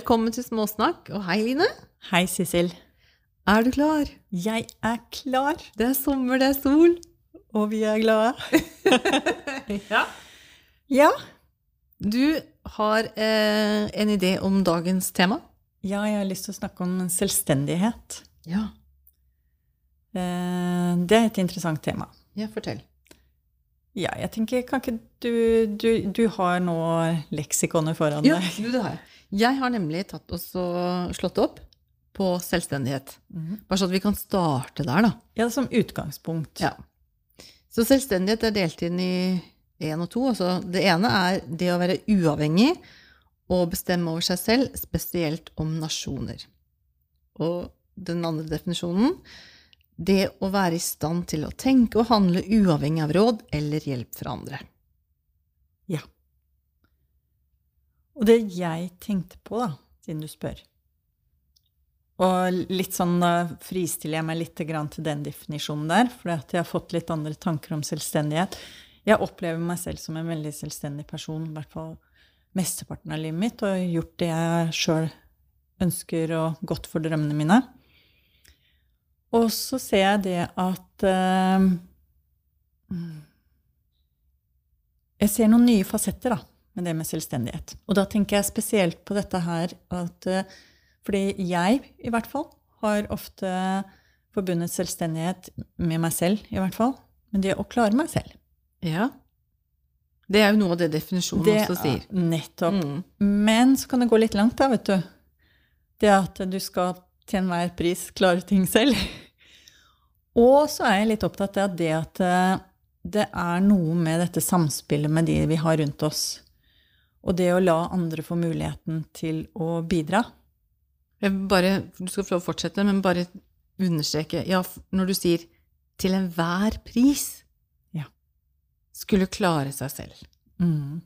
Velkommen til Småsnakk, og hei, Line. Hei, Sissel. Er du klar? Jeg er klar, Det er sommer, det er sol. og vi er glade. Ja. Ja. Du har eh, en idé om dagens tema? ja, jeg har lyst til å snakke om selvstendighet. Ja. Eh, Det er et interessant tema. Ja, fortell. Ja, jeg tenker, kan ikke du Du, du har nå leksikonet foran deg. Ja, det har jeg. Jeg har nemlig tatt og slått opp på selvstendighet. Mhm. Bare så at vi kan starte der, da. Ja, som utgangspunkt. Ja. Så selvstendighet er delt inn i én og to. Altså, det ene er det å være uavhengig og bestemme over seg selv, spesielt om nasjoner. Og den andre definisjonen det å være i stand til å tenke og handle uavhengig av råd eller hjelp fra andre. Ja. Og det jeg tenkte på, da, siden du spør Og litt sånn fristiller jeg meg litt til den definisjonen der, for jeg har fått litt andre tanker om selvstendighet. Jeg opplever meg selv som en veldig selvstendig person, i hvert fall mesteparten av livet mitt, og gjort det jeg sjøl ønsker og gått for drømmene mine. Og så ser jeg det at eh, Jeg ser noen nye fasetter da, med det med selvstendighet. Og da tenker jeg spesielt på dette her at eh, Fordi jeg, i hvert fall, har ofte forbundet selvstendighet med meg selv, i hvert fall. Men det å klare meg selv. Ja. Det er jo noe av det definisjonen Det også sier. er nettopp. Mm. Men så kan det gå litt langt, da, vet du. Det at du skal til enhver pris klare ting selv. Og så er jeg litt opptatt av det at eh, det er noe med dette samspillet med de vi har rundt oss. Og det å la andre få muligheten til å bidra. Bare, du skal få fortsette, men bare understreke ja, Når du sier 'til enhver pris' Ja. skulle klare seg selv. Mm.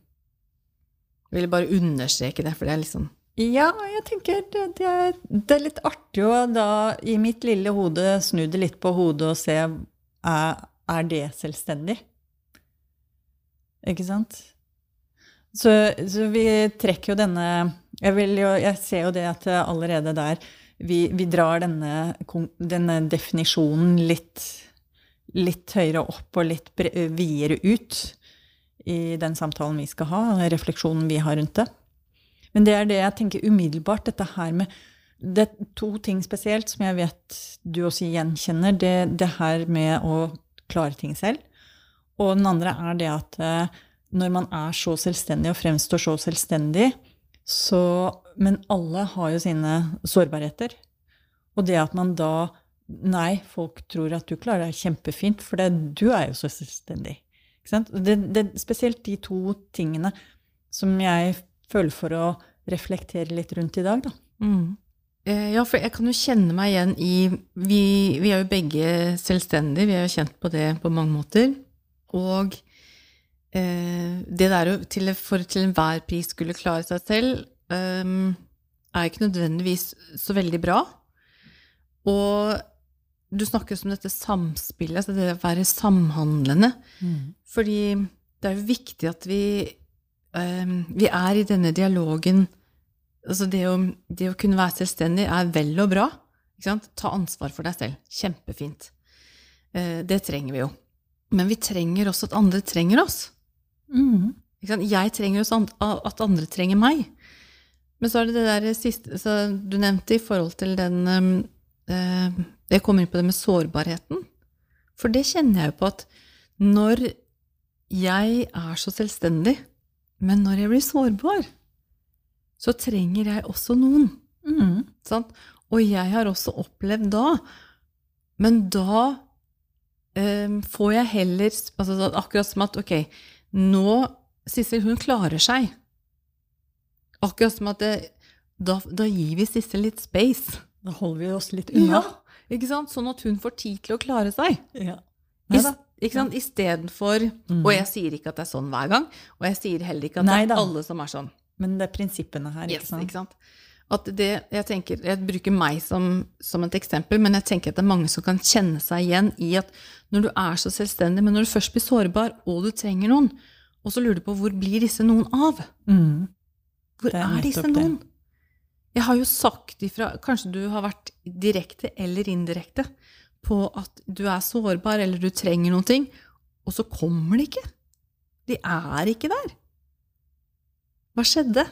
Jeg ville bare understreke det, for det er liksom Ja, jeg tenker det, det, er, det er litt artig å da i mitt lille hode snu det litt på hodet og se er, er det selvstendig? Ikke sant? Så, så vi trekker jo denne jeg, jo, jeg ser jo det at allerede der vi, vi drar denne, denne definisjonen litt, litt høyere opp og litt videre ut i den samtalen vi skal ha, refleksjonen vi har rundt det. Men det er det jeg tenker umiddelbart, dette her med Det er to ting spesielt som jeg vet du også gjenkjenner. Det, det her med å klare ting selv. Og den andre er det at eh, når man er så selvstendig og fremstår så selvstendig, så Men alle har jo sine sårbarheter. Og det at man da Nei, folk tror at du klarer deg kjempefint, for det, du er jo så selvstendig. Det, det spesielt de to tingene som jeg føler for å reflektere litt rundt i dag, da. Mm. Ja, for jeg kan jo kjenne meg igjen i Vi, vi er jo begge selvstendige, vi er jo kjent på det på mange måter. Og eh, det der å til, for til enhver pris skulle klare seg selv, eh, er ikke nødvendigvis så veldig bra. Og du snakker om dette samspillet, altså det å være samhandlende. Fordi det er jo viktig at vi, eh, vi er i denne dialogen altså det, å, det å kunne være selvstendig er vel og bra. Ikke sant? Ta ansvar for deg selv. Kjempefint. Eh, det trenger vi jo. Men vi trenger også at andre trenger oss. Mm. Jeg trenger jo sånn at andre trenger meg. Men så er det det der siste så du nevnte i forhold til den um, eh, Jeg kommer inn på det med sårbarheten. For det kjenner jeg jo på at når jeg er så selvstendig, men når jeg blir sårbar, så trenger jeg også noen. Mm. Sant? Og jeg har også opplevd da, men da eh, får jeg heller altså, sånn Akkurat som at ok, nå Sissel, hun klarer seg. Akkurat som at det, da, da gir vi Sissel litt space. Da holder vi oss litt unna. Ja. Ikke sant? Sånn at hun får tid til å klare seg. Ja. I, Neida. ikke sant? Istedenfor Mm. Og jeg sier ikke at det er sånn hver gang, og jeg sier heller ikke at det er alle som er sånn. Men det er prinsippene her, Yes, ikke sant? ikke sant? At det, jeg, tenker, jeg bruker meg som, som et eksempel, men jeg tenker at det er mange som kan kjenne seg igjen i at når du er så selvstendig, men når du først blir sårbar, og du trenger noen, og så lurer du på hvor blir disse noen av? Mm. Hvor er er, disse det. noen? Jeg har jo sagt ifra Kanskje du har vært direkte eller indirekte på at du er sårbar, eller du trenger noen ting, og så kommer de ikke. De er ikke der. Hva skjedde?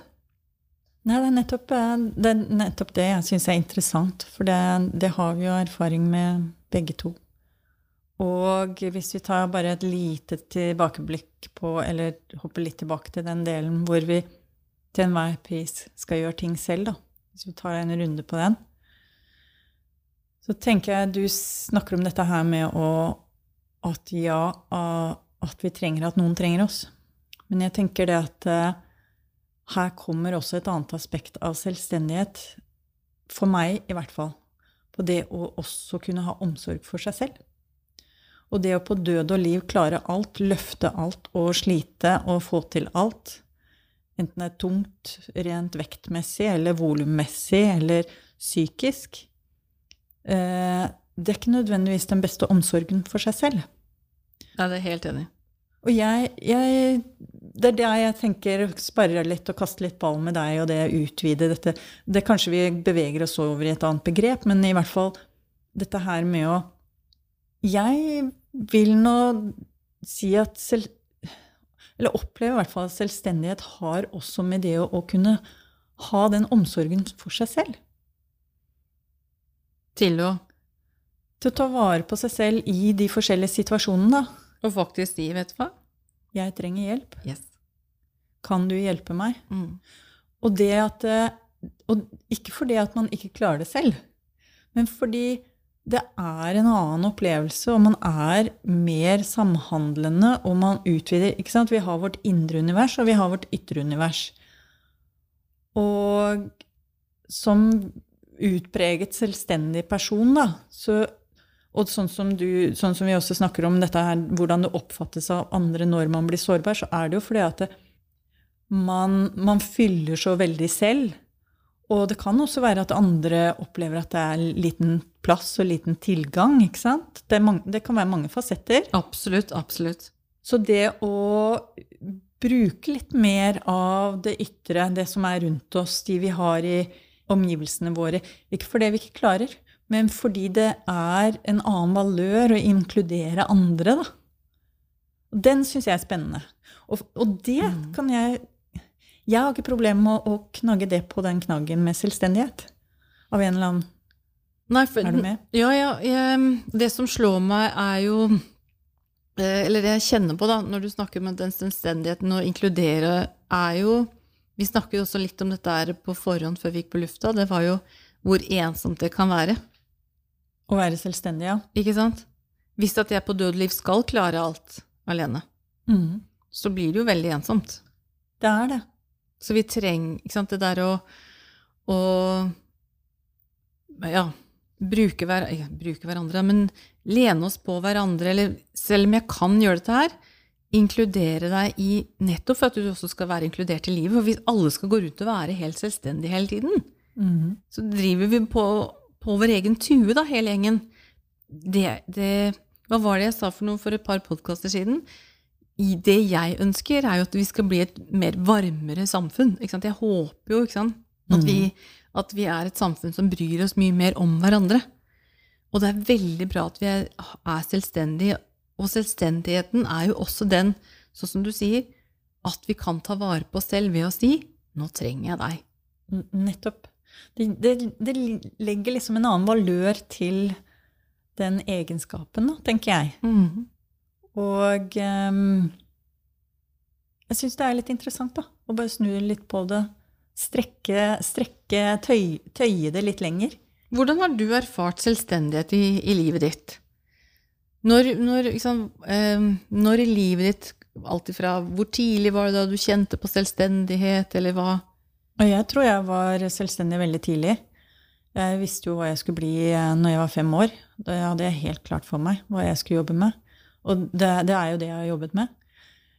Nei, det er nettopp eh, det, er nettopp det jeg syns er interessant. For det, det, har vi jo erfaring med begge to. Og hvis vi tar bare et lite tilbakeblikk på, eller hopper litt tilbake til den delen hvor vi til enhver pris skal gjøre ting selv, da. Hvis vi tar en runde på den. Så tenker jeg du snakker om dette her med å At ja, at vi trenger at noen trenger oss. Men jeg tenker det at uh, her kommer også et annet aspekt av selvstendighet. For meg, i hvert fall. På det å også kunne ha omsorg for seg selv. Og det å på død og liv klare alt, løfte alt og slite og få til alt, enten det er tungt rent vektmessig eller volummessig eller psykisk, eh, det er ikke nødvendigvis den beste omsorgen for seg selv. Ja, det er helt enig. Og jeg, jeg, Det er der jeg tenker sparre litt og kaste litt ball med deg, og det utvide dette det Kanskje vi beveger oss over i et annet begrep, men i hvert fall dette her med å Jeg vil nå si at selv, eller opplever i hvert fall at selvstendighet har også med det å, å kunne ha den omsorgen for seg selv. Til å Til å ta vare på seg selv i de forskjellige situasjonene, da. Og faktisk si, vet du hva? Jeg trenger hjelp. Yes. Kan du hjelpe meg? Mm. Og det at eh, Og ikke fordi at man ikke klarer det selv, men fordi det er en annen opplevelse, og man er mer samhandlende, og man utvider ikke sant? Vi har vårt indre univers, og vi har vårt ytre univers. Og som utpreget selvstendig person, da, så og sånn som, du, sånn som, vi også snakker om dette her, hvordan det oppfattes av andre når man blir sårbar, så er det jo fordi at det, man, man, fyller så veldig selv. Og det kan også være at andre opplever at det er liten plass og liten tilgang. ikke sant? Det, mange, det kan være mange fasetter. Absolutt, absolutt. Så det å bruke litt mer av det ytre, det som er rundt oss, de vi har i omgivelsene våre Ikke fordi vi ikke klarer, men fordi det er en annen valør å inkludere andre, da. Den syns jeg er spennende. Og, og det mm. kan jeg Jeg har ikke problemer med å, å, knagge det på den knaggen med selvstendighet. Av en eller annen Nei, for, Er du med? Ja, ja. Det som slår meg, er jo eh, Eller det jeg kjenner på da, når du snakker med den selvstendigheten og inkludere, er jo Vi snakket også litt om dette her på forhånd før vi gikk på lufta. Det var jo hvor ensomt det kan være. Å være selvstendig, ja. Ikke sant? Hvis at jeg på død liv skal klare alt alene, mm. så blir det jo veldig ensomt. Det er det. Så vi trenger ikke sant, det der å, å ja, bruke, hver, bruke, hverandre, men lene oss på hverandre, eller selv om jeg kan gjøre dette her, inkludere deg i Nettopp for at du også skal være inkludert i livet. For hvis alle skal gå rundt og være helt selvstendige hele tiden, mm. så driver vi på på vår egen tue, da, hele gjengen. Det, det, hva var det jeg sa for noe for et par podkaster siden? Det jeg ønsker, er jo at vi skal bli et mer varmere samfunn. Jeg håper jo at vi, mm. at, vi, er et samfunn som bryr oss mye mer om hverandre. Og det er veldig bra at vi er, er selvstendige. Og selvstendigheten er jo også den, sånn som du sier, at vi kan ta vare på oss selv ved å si 'nå trenger jeg deg'. Nettopp. Det, det, det, legger liksom en annen valør til den egenskapen, da, tenker jeg. Mm. Og um, jeg syns det er litt interessant da, å bare snu litt på det. Strekke, strekke tøy, tøye det litt lenger. Hvordan har du erfart selvstendighet i, i livet ditt? Når, når, liksom, eh, når, i livet ditt, alt ifra hvor tidlig var det da du kjente på selvstendighet, eller hva? Og jeg tror jeg var selvstendig veldig tidlig. Jeg visste jo hva jeg skulle bli eh, når jeg var fem år. Da hadde jeg helt klart for meg hva jeg skulle jobbe med. Og det, det er jo det jeg har jobbet med.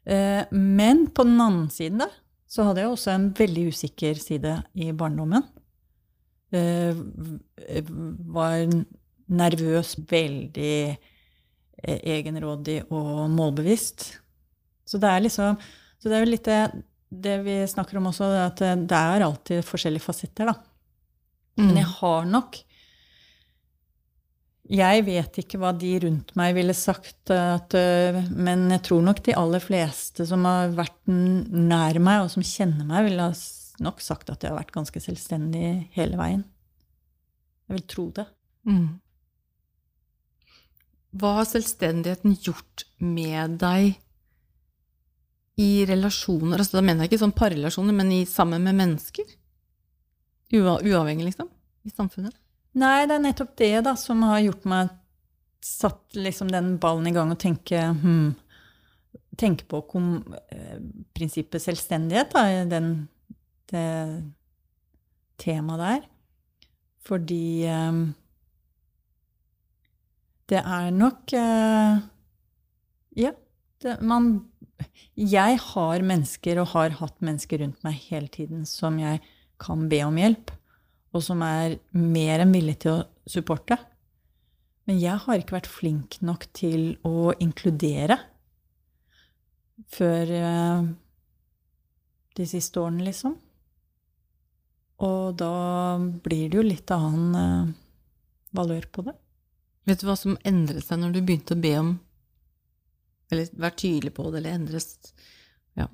Eh, men på den siden da, så hadde jeg også en veldig usikker side i barndommen. Eh, var nervøs, veldig egenrådig og målbevisst. Så det er liksom Så det er jo litt det det vi snakker om også, er at det er alltid forskjellige fasetter, da. Men jeg har nok Jeg vet ikke hva de rundt meg ville sagt, at, øh, men jeg tror nok de aller fleste som har vært nær meg, og som kjenner meg, ville nok sagt at jeg har vært ganske selvstendig hele veien. Jeg vil tro det. Mm. Hva har selvstendigheten gjort med deg i relasjoner? Altså, da mener jeg ikke sånn parrelasjoner, men i, sammen med mennesker? Ua, uavhengig, liksom? I samfunnet? Nei, det er nettopp det da, som har gjort meg satt liksom den ballen i gang og tenke hmm, Tenke på kom, eh, prinsippet selvstendighet, da, den, det temaet der. Fordi eh, det er nok eh, Ja, det, man Jeg har mennesker, og har hatt mennesker rundt meg hele tiden, som jeg kan be om hjelp og som er mer enn villig til å supporte. Men jeg har ikke vært flink nok til å inkludere før eh, de siste årene, liksom. Og da blir det jo litt annen eh, valør på det. Vet du hva som endret seg når du begynte å be om Eller være tydelig på det, eller endres Ja.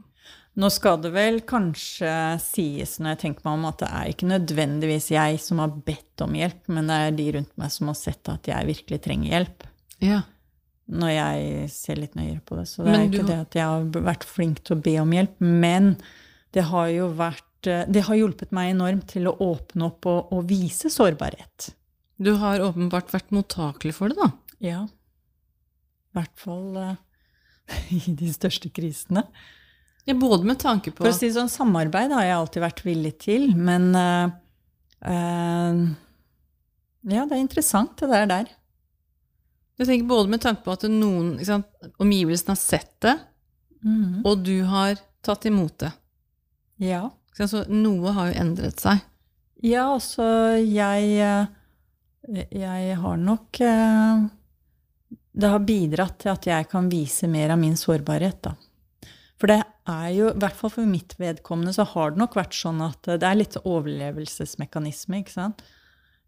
Nå skal det vel kanskje sies, når jeg tenker meg om, at det er ikke nødvendigvis jeg som har bedt om hjelp, men det er de rundt meg som har sett at jeg virkelig trenger hjelp. ja. når jeg ser litt nøyere på det. Så det Men er ikke du- det at jeg har vært flink til å be om hjelp, men det har jo vært Det har hjulpet meg enormt til å åpne opp og, og vise sårbarhet. Du har åpenbart vært mottakelig for det, da. Ja. I hvert fall eh, i de største krisene. Ja, både med tanke på For å si sånn, samarbeid har jeg alltid vært villig til, men uh, uh, Ja, det er interessant, det der der. Jeg tenker både med tanke på at noen sant, Omgivelsene har sett det, mm. og du har tatt imot det. Ja. Så noe har jo endret seg. Ja, altså jeg eh, Jeg har nok eh, Det har bidratt til at jeg kan vise mer av min sårbarhet, da. For det er jo, i hvert fall for mitt vedkommende, så har det nok vært sånn at det er litt overlevelsesmekanisme, ikke sant.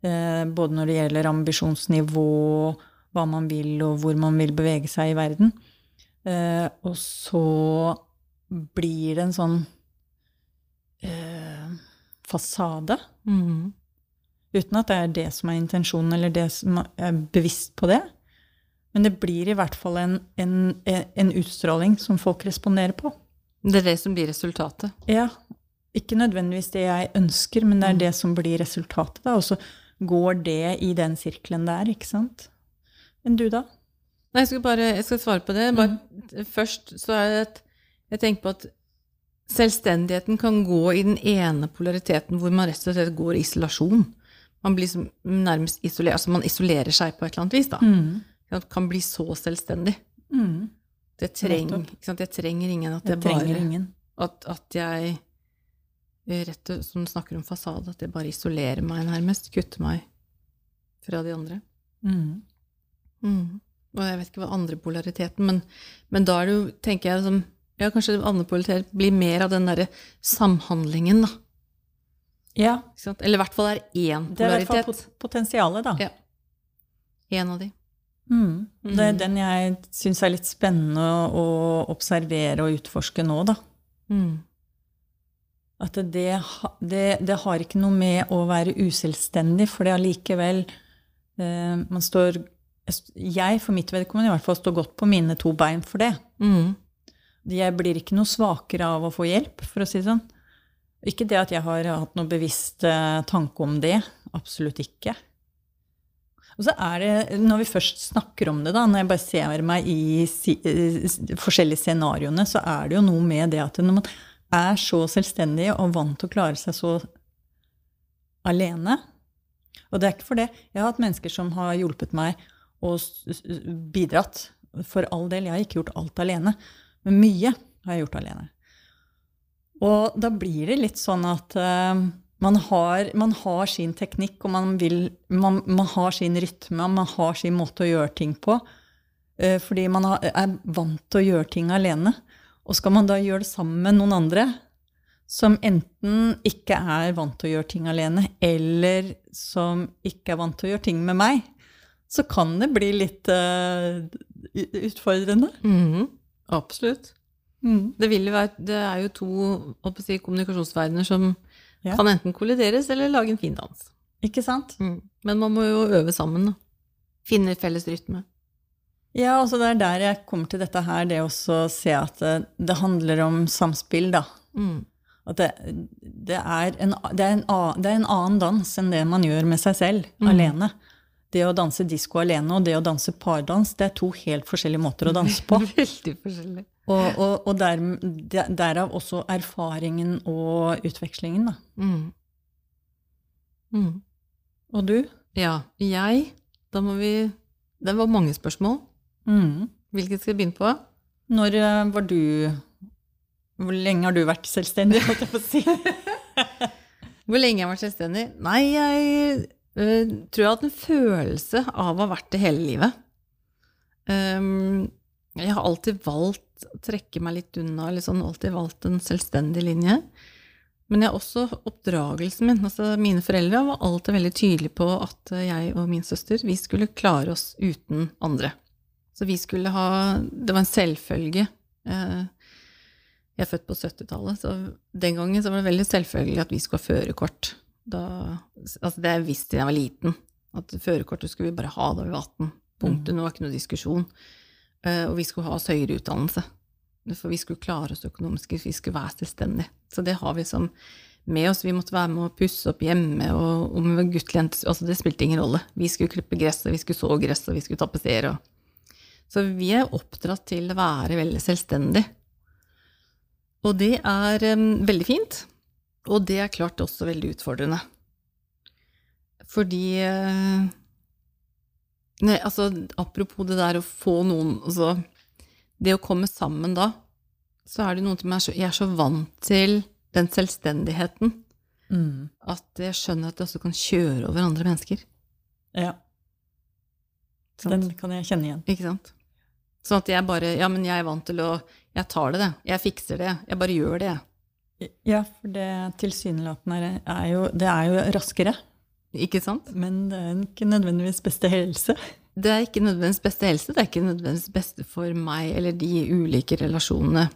Eh, både når det gjelder ambisjonsnivå, hva man vil, og hvor man vil bevege seg i verden. Eh, og så blir det en sånn eh, fasade. Mm. Uten at det er det som er intensjonen, eller det som er bevisst på det. Men det blir i hvert fall en, en, en utstråling som folk responderer på. Det er det som blir resultatet. Ja, ikke nødvendigvis det jeg ønsker, men det er det som blir resultatet. Da. Og så går det i den sirkelen der, ikke sant? Men du, da? Nei, jeg skal bare jeg skal svare på det. Bare, Først så er det at jeg tenker på at selvstendigheten kan gå i den ene polariteten hvor man rett og slett går i isolasjon. Man blir som nærmest isolert, altså man isolerer seg på et eller annet vis, da. Man kan bli så selvstendig. Mm. Det treng? Jeg trenger ingen. At Jeg bare ingen. at, at jeg eh, rett og som du snakker om fasade, at jeg bare isolerer meg nærmest. Kutter meg fra de andre. Mm. Mm. Og jeg vet ikke hva andre polariteten, men, men da er det jo, tenker jeg, som, ja, kanskje andre polaritet blir mer av den derre samhandlingen, da. Ja? Eller i hvert fall er én det er i hvert fall pot potensialet, da. Ja. En av de. Mm. Det er Mm. den jeg syns er litt spennende å observere og utforske nå, da. Mm. At det, det, det har ikke noe med å være uselvstendig, for det allikevel eh, Man står Jeg, for mitt vedkommende, i hvert fall står godt på mine to bein for det. Mm. Jeg blir ikke noe svakere av å få hjelp, for å si det sånn. Ikke det at jeg har hatt noe bevisst eh, tanke om det. Absolutt ikke. Og så er det, når vi først snakker om det, da, når jeg bare ser meg i si, eh, forskjellige scenarioene, så er det jo noe med det at når man er så selvstendig og vant til å klare seg så alene Og det er ikke for det. Jeg har hatt mennesker som har hjulpet meg og bidratt. For all del, jeg har ikke gjort alt alene. Men mye har jeg gjort alene. Og da blir det litt sånn at eh, man, har, man har sin teknikk, og man, vil, man, man har sin rytme, man har sin måte å gjøre ting på. eh, fordi man er vant til å gjøre ting alene. Og skal man da gjøre det sammen med noen andre, som enten ikke er vant til å gjøre ting alene, eller som ikke er vant til å gjøre ting med meg, så kan det bli litt uh, utfordrende. Mm, absolutt. Mm. Det, være, det, er jo to si, kommunikasjonsverdener som ja. kan enten kollideres eller lage en fin dans. Ikke sant? Mm. Men man må jo øve sammen. Da. Finne felles rytme. Ja, altså det er der jeg kommer til dette her, det å se at det, det, handler om samspill, da. Mm. At det, det, er en, det, er en, det, er en, annen dans enn det man gjør med seg selv, mm. alene. Det å danse disko alene og det å danse pardans, det er to helt forskjellige måter å danse på. Veldig forskjellig. Og, og, og der, derav også erfaringen og utvekslingen, da. Mm. Mm. Og du? Ja. Jeg Da må vi Det var mange spørsmål. Mm. Hvilket skal vi begynne på? Når eh, var du Hvor lenge har du vært selvstendig, holdt jeg på å si? Hvor lenge jeg har vært selvstendig? Nei, jeg uh, tror jeg har hatt en følelse av å ha vært det hele livet. Um, jeg har alltid valgt trekke meg litt unna, sånn, alltid valgt en selvstendig linje. Men jeg også oppdragelsen min. altså Mine foreldre var alltid veldig tydelige på at jeg og min søster vi skulle klare oss uten andre. Så vi skulle ha Det var en selvfølge. Eh, jeg er født på 70-tallet, så den gangen så var det veldig selvfølgelig at vi skulle ha førerkort. Altså det visste jeg da jeg var liten, at førerkortet skulle vi bare ha da vi var 18. Punktet. Nå var ikke noe diskusjon. Eh, og vi skulle ha oss høyere utdannelse. For vi skulle klare oss økonomisk, vi skulle være selvstendige. Så det har vi som med oss. Vi måtte være med å pusse opp hjemme, og om vi var gutt altså Det spilte ingen rolle. Vi skulle klippe gress, og vi skulle så gress, og vi skulle tapetsere. Så vi er oppdratt til å være veldig selvstendig. Og det er um, veldig fint, og det er klart også veldig utfordrende. Fordi uh, nei, altså, Apropos det der å få noen altså, Det å komme sammen da, så er det noe som meg, jeg er så vant til den selvstendigheten mm. at jeg skjønner at jeg også kan kjøre over andre mennesker. Ja. Sånt? Den kan jeg kjenne igjen. Ikke sant? Sånn at jeg bare Ja, men jeg er vant til å Jeg tar det, det. Jeg fikser det. Jeg bare gjør det, jeg. Ja, for det tilsynelatende er jo Det er jo raskere. Ikke sant? Men det er ikke nødvendigvis beste helse. Det er ikke nødvendigvis beste helse. Det er ikke nødvendigvis beste for meg eller de ulike relasjonene.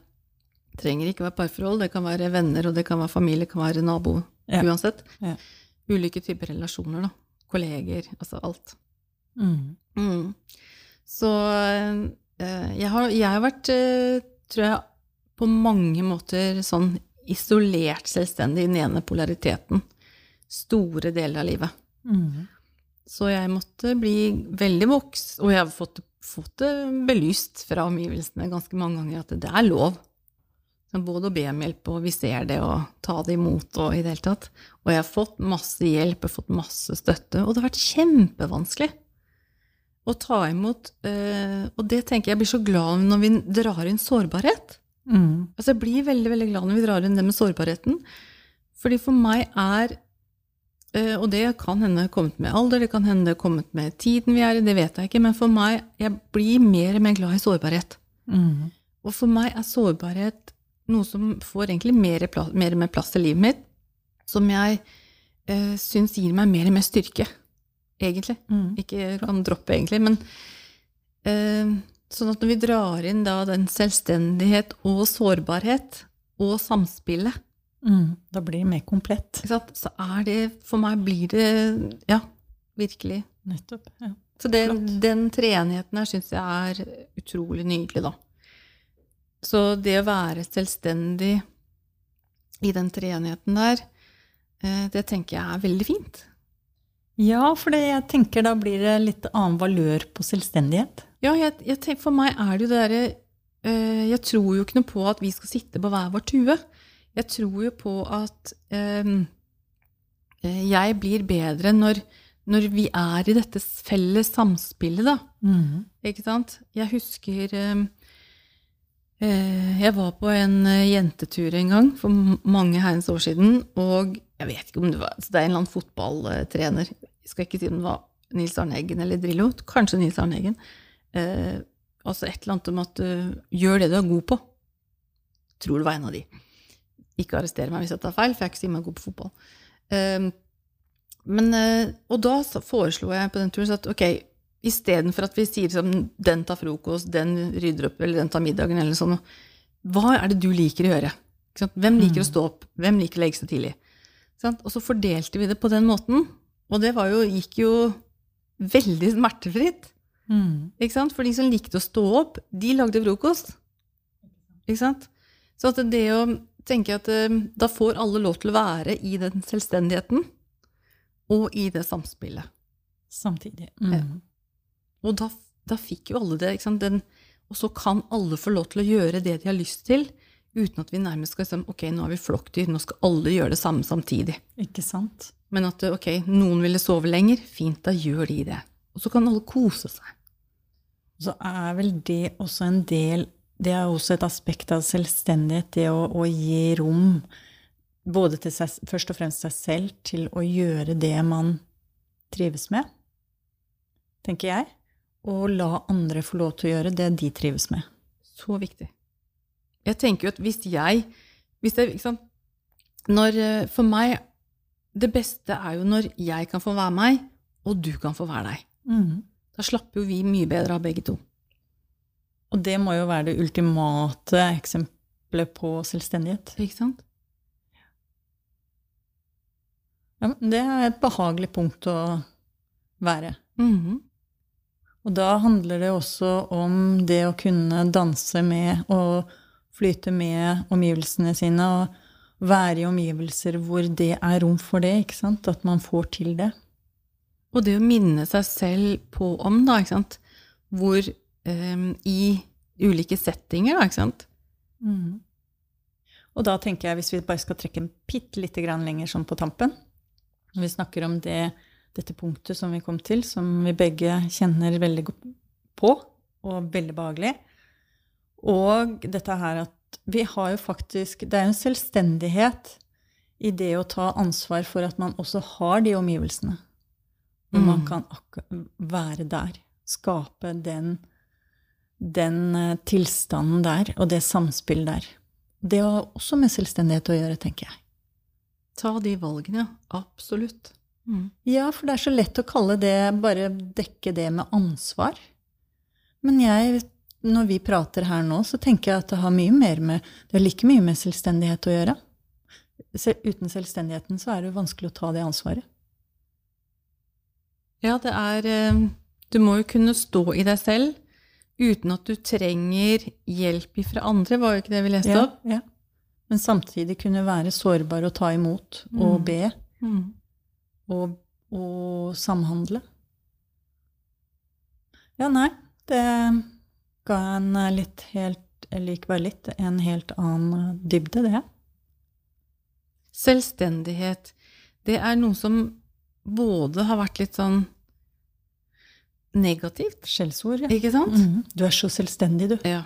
Det trenger ikke være parforhold. Det kan være venner, og det kan være familie, det kan være nabo. Ja. Uansett. Ja. Ulike typer relasjoner, da. Kolleger. Altså alt. Mm. Mm. Så Eh, jeg har, jeg har vært, eh, tror jeg, på mange måter sånn isolert selvstendig i den ene polariteten store deler av livet. Mm. Så jeg måtte bli veldig voks, og jeg har fått, fått, det belyst fra omgivelsene ganske mange ganger at det er lov. Både å be om hjelp, og vi ser det, og ta det imot, og i det hele tatt. Og jeg har fått masse hjelp, jeg har fått masse støtte, og det har vært kjempevanskelig å ta imot uh, Og det tenker jeg blir så glad når vi drar inn sårbarhet. Mm. Altså jeg blir veldig veldig glad når vi drar inn det med sårbarheten. Fordi for meg er Og det kan hende kommet med alder, det kan hende kommet med tiden vi er i, det vet jeg ikke. Men for meg jeg blir mer og mer glad i sårbarhet. Mm. Og for meg er sårbarhet noe som får egentlig mer, plass, mer og mer plass i livet mitt. Som jeg eh, syns gir meg mer og mer styrke egentlig. Mm. Ikke kan droppe, egentlig. Men eh, sånn at når vi drar inn da den selvstendighet og sårbarhet og samspillet mm. Da blir det mer komplett. Så er det For meg blir det Ja, virkelig. Nettopp. Ja. Så det, den treenigheten her syns jeg er utrolig nydelig, da. Så det å være selvstendig i den treenigheten der, eh, det tenker jeg er veldig fint. Ja, for jeg tenker da blir det litt annen valør på selvstendighet. Ja, jeg, jeg tenker, for meg er det jo det derre øh, Jeg tror jo ikke noe på at vi skal sitte på hver vår tue. Jeg tror jo på at eh, jeg blir bedre når, når, vi er i dette felles samspillet, da. Mm. Ikke sant? Jeg husker eh, Jeg var på en jentetur en gang for mange herrens år siden, og jeg vet ikke om det var Det er en eller annen fotballtrener. Jeg skal ikke si om det var Nils Arne Eggen eller Drillo. Kanskje Nils Arne Eggen. Eh, altså et eller annet om at uh, gjør det du er god på. Tror det var en av de. Ikke arrestere meg hvis jeg tar feil, for jeg er ikke så innmari god på fotball. Um, men, uh, og da foreslo jeg på den turen at ok, istedenfor at vi sier som den tar frokost, den rydder opp, eller den tar middagen, eller sånn, hva er det du liker å gjøre? Hvem liker å mm. stå opp? Hvem liker å legge seg tidlig? Og så fordelte vi det på den måten. Og det jo, gikk jo veldig smertefritt. Mm. For de som likte å stå opp, de lagde frokost. Ikke sant? Så at det å tenke at eh, da får alle lov til å være i den selvstendigheten og i det samspillet. Samtidig. Mm. Ja. Og da, da, fikk jo alle det. Den, og så kan alle få lov til å gjøre det de har lyst til, uten at vi nærmest skal si ok, nå har vi flokkdyr, nå skal alle gjøre det samme samtidig. Ikke sant? Men at ok, noen ville sove lenger, fint, da gjør de det. Og så kan alle kose seg. Så er vel det også en del Det er også et aspekt av selvstendighet, det å, å gi rom både til seg, først og fremst seg selv til å gjøre det man trives med, tenker jeg, og la andre få lov til å gjøre det de trives med. Så viktig. Jeg tenker jo at hvis jeg, hvis jeg sant? når, eh, For meg Det beste er jo når jeg kan få være meg, og du kan få være deg. Mm. Da slapper jo vi mye bedre av begge to. Og det må jo være det ultimate eksempelet på selvstendighet. Ikke sant? Ja, det er et behagelig punkt å være. Mm -hmm. Og da handler det også om det å kunne danse med og flyte med omgivelsene sine og være i omgivelser hvor det er rom for det. ikke sant? At man får til det. Og det å minne seg selv på om, da, ikke sant, hvor um, I ulike settinger, da, ikke sant. Mm. Og da tenker jeg, hvis vi bare skal trekke en bitte lite grann lenger sånn på tampen Når vi snakker om det, dette punktet som vi kom til, som vi begge kjenner veldig godt på, og veldig behagelig, og dette her at vi har jo faktisk Det er jo en selvstendighet i det å ta ansvar for at man også har de omgivelsene. Hvor mm. man kan være der. Skape den, den uh, tilstanden der, og det samspillet der. Det har også med selvstendighet å gjøre, tenker jeg. Ta de valgene. Absolutt. Mm. Ja, for det er så lett å kalle det Bare dekke det med ansvar. Men jeg, når vi prater her nå, så tenker jeg at det har mye mer med Det har like mye med selvstendighet å gjøre. Uten selvstendigheten så er det vanskelig å ta det ansvaret. Ja, det er eh, Du må jo kunne stå i deg selv uten at du trenger hjelp fra andre, var jo ikke det vi leste ja, opp? Ja. Men samtidig kunne være sårbar og ta imot og mm. be. Mm. Og, og, samhandle. Ja, nei, det ga en litt helt Eller ikke bare litt, en helt annen dybde, det. Selvstendighet. Det er noe som både har vært litt sånn negativt. Skjellsord, ja. Ikke sant? Mm -hmm. Du er så selvstendig, du. Ja.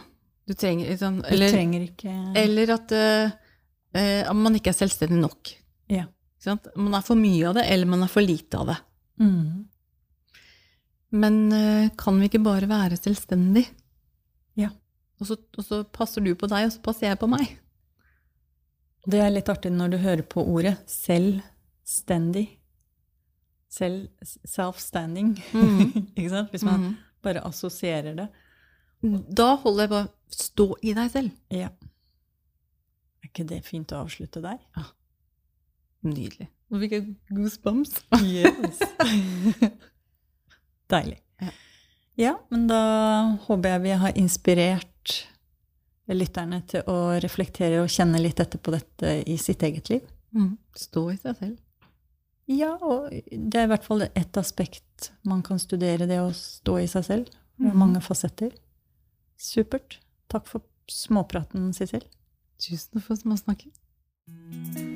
Du trenger, sånn, eller, du trenger ikke Eller at uh, man ikke er selvstendig nok. Ja. Man er for mye av det, eller man er for lite av det. Mm. Men uh, kan vi ikke bare være selvstendig? Ja. Og så, og så passer du på deg, og så passer jeg på meg. Det er litt artig når du hører på ordet selvstendig self-standing. Mm. ikke sant? Hvis man mm. bare assosierer det. Da holder jeg bare stå i deg selv. Ja. Er ikke det fint å avslutte der? Ja. Nydelig. Nå fikk jeg goosebumps. yes. Deilig. Ja. ja, men da håper jeg vi har inspirert lytterne til å reflektere og kjenne litt etter på dette i sitt eget liv. Mm. Stå i seg selv. Ja, og det er i hvert fall ett aspekt man kan studere, det å stå i seg selv. Med mm. mange fasetter. Supert. Takk for småpraten, Sissel. Tusen takk for småsnakket.